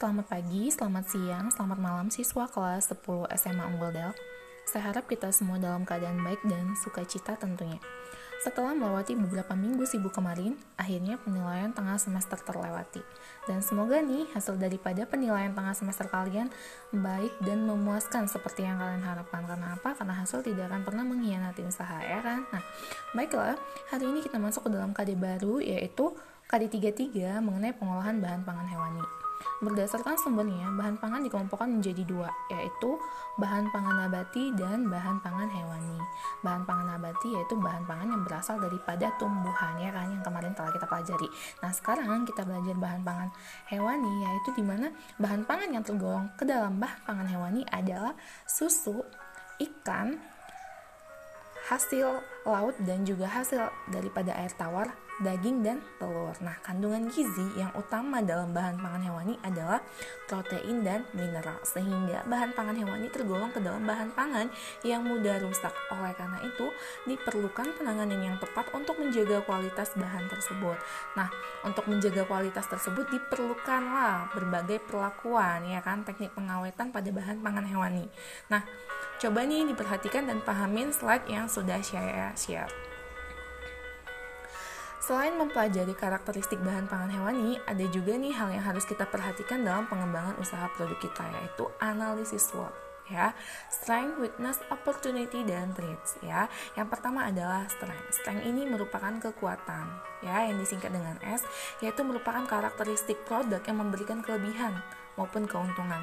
Selamat pagi, selamat siang, selamat malam siswa kelas 10 SMA Unggul Del. Saya harap kita semua dalam keadaan baik dan sukacita tentunya. Setelah melewati beberapa minggu sibuk kemarin, akhirnya penilaian tengah semester terlewati. Dan semoga nih hasil daripada penilaian tengah semester kalian baik dan memuaskan seperti yang kalian harapkan. Karena apa? Karena hasil tidak akan pernah mengkhianati usaha ya kan? Nah, baiklah, hari ini kita masuk ke dalam KD baru yaitu KD 33 mengenai pengolahan bahan pangan hewani. Berdasarkan sumbernya, bahan pangan dikelompokkan menjadi dua, yaitu bahan pangan nabati dan bahan pangan hewani. Bahan pangan nabati yaitu bahan pangan yang berasal daripada tumbuhan, ya kan, yang kemarin telah kita pelajari. Nah, sekarang kita belajar bahan pangan hewani, yaitu di mana bahan pangan yang tergolong ke dalam bahan pangan hewani adalah susu, ikan, hasil laut dan juga hasil daripada air tawar daging dan telur. Nah, kandungan gizi yang utama dalam bahan pangan hewani adalah protein dan mineral, sehingga bahan pangan hewani tergolong ke dalam bahan pangan yang mudah rusak. Oleh karena itu, diperlukan penanganan yang tepat untuk menjaga kualitas bahan tersebut. Nah, untuk menjaga kualitas tersebut diperlukanlah berbagai perlakuan, ya kan, teknik pengawetan pada bahan pangan hewani. Nah, coba nih diperhatikan dan pahamin slide yang sudah saya Selain mempelajari karakteristik bahan pangan hewani, ada juga nih hal yang harus kita perhatikan dalam pengembangan usaha produk kita yaitu analisis SWOT ya strength, weakness, opportunity dan threats ya. Yang pertama adalah strength. Strength ini merupakan kekuatan ya yang disingkat dengan S yaitu merupakan karakteristik produk yang memberikan kelebihan maupun keuntungan.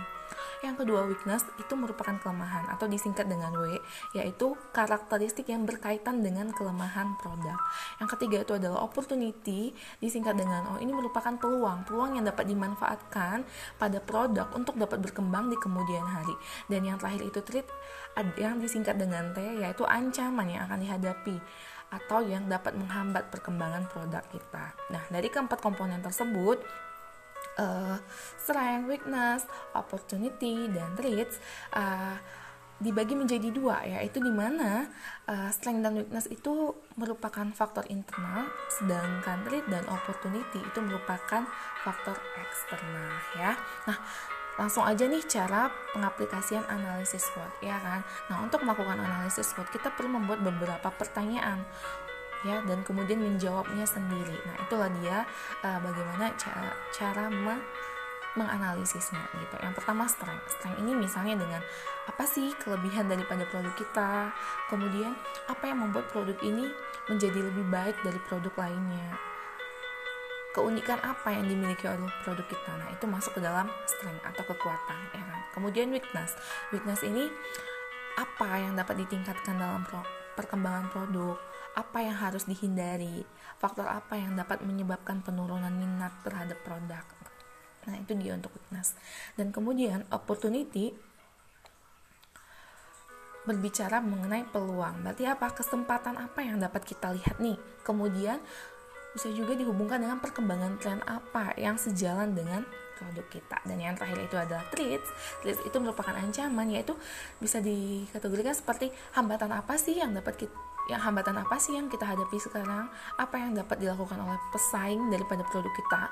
Yang kedua, weakness itu merupakan kelemahan atau disingkat dengan W, yaitu karakteristik yang berkaitan dengan kelemahan produk. Yang ketiga itu adalah opportunity, disingkat dengan O. Ini merupakan peluang, peluang yang dapat dimanfaatkan pada produk untuk dapat berkembang di kemudian hari. Dan yang terakhir itu threat, yang disingkat dengan T, yaitu ancaman yang akan dihadapi atau yang dapat menghambat perkembangan produk kita. Nah, dari keempat komponen tersebut, uh, strength, weakness, opportunity, dan traits uh, dibagi menjadi dua yaitu di mana uh, strength dan weakness itu merupakan faktor internal sedangkan trait dan opportunity itu merupakan faktor eksternal ya. Nah, langsung aja nih cara pengaplikasian analisis SWOT ya kan. Nah, untuk melakukan analisis SWOT kita perlu membuat beberapa pertanyaan ya dan kemudian menjawabnya sendiri. Nah, itulah dia uh, bagaimana cara cara me menganalisisnya gitu. Yang pertama strength. Strength ini misalnya dengan apa sih kelebihan daripada produk kita? Kemudian apa yang membuat produk ini menjadi lebih baik dari produk lainnya? Keunikan apa yang dimiliki oleh produk kita? Nah, itu masuk ke dalam strength atau kekuatan, ya kan? Kemudian weakness. Weakness ini apa yang dapat ditingkatkan dalam perkembangan produk? apa yang harus dihindari, faktor apa yang dapat menyebabkan penurunan minat terhadap produk. Nah, itu dia untuk weakness. Dan kemudian opportunity berbicara mengenai peluang. Berarti apa? Kesempatan apa yang dapat kita lihat nih? Kemudian bisa juga dihubungkan dengan perkembangan tren apa yang sejalan dengan produk kita. Dan yang terakhir itu adalah threats threats itu merupakan ancaman yaitu bisa dikategorikan seperti hambatan apa sih yang dapat kita yang hambatan apa sih yang kita hadapi sekarang? Apa yang dapat dilakukan oleh pesaing daripada produk kita?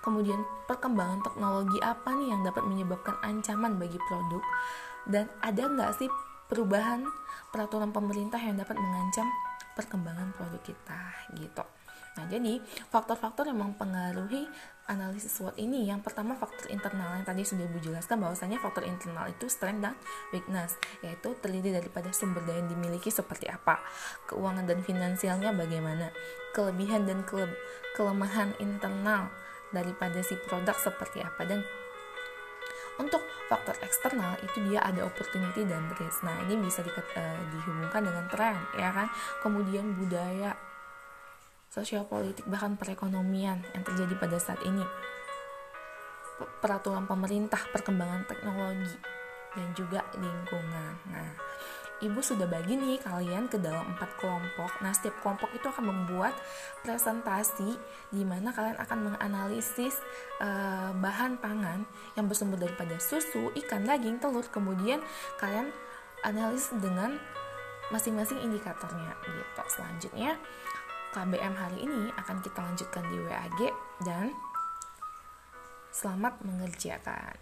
Kemudian perkembangan teknologi apa nih yang dapat menyebabkan ancaman bagi produk? Dan ada nggak sih perubahan peraturan pemerintah yang dapat mengancam perkembangan produk kita? Gitu Nah, jadi faktor-faktor yang mempengaruhi analisis SWOT ini yang pertama faktor internal yang tadi sudah Ibu jelaskan bahwasanya faktor internal itu strength dan weakness yaitu terdiri daripada sumber daya yang dimiliki seperti apa, keuangan dan finansialnya bagaimana, kelebihan dan kele kelemahan internal daripada si produk seperti apa dan untuk faktor eksternal itu dia ada opportunity dan risk. Nah, ini bisa di, uh, dihubungkan dengan tren ya kan. Kemudian budaya sosial politik bahkan perekonomian yang terjadi pada saat ini. Peraturan pemerintah perkembangan teknologi dan juga lingkungan. Nah ibu sudah bagi nih kalian ke dalam empat kelompok. Nah setiap kelompok itu akan membuat presentasi di mana kalian akan menganalisis uh, bahan pangan yang bersumber daripada susu ikan daging telur. Kemudian kalian analisis dengan masing-masing indikatornya gitu. Selanjutnya KBM hari ini akan kita lanjutkan di WAG dan Selamat mengerjakan.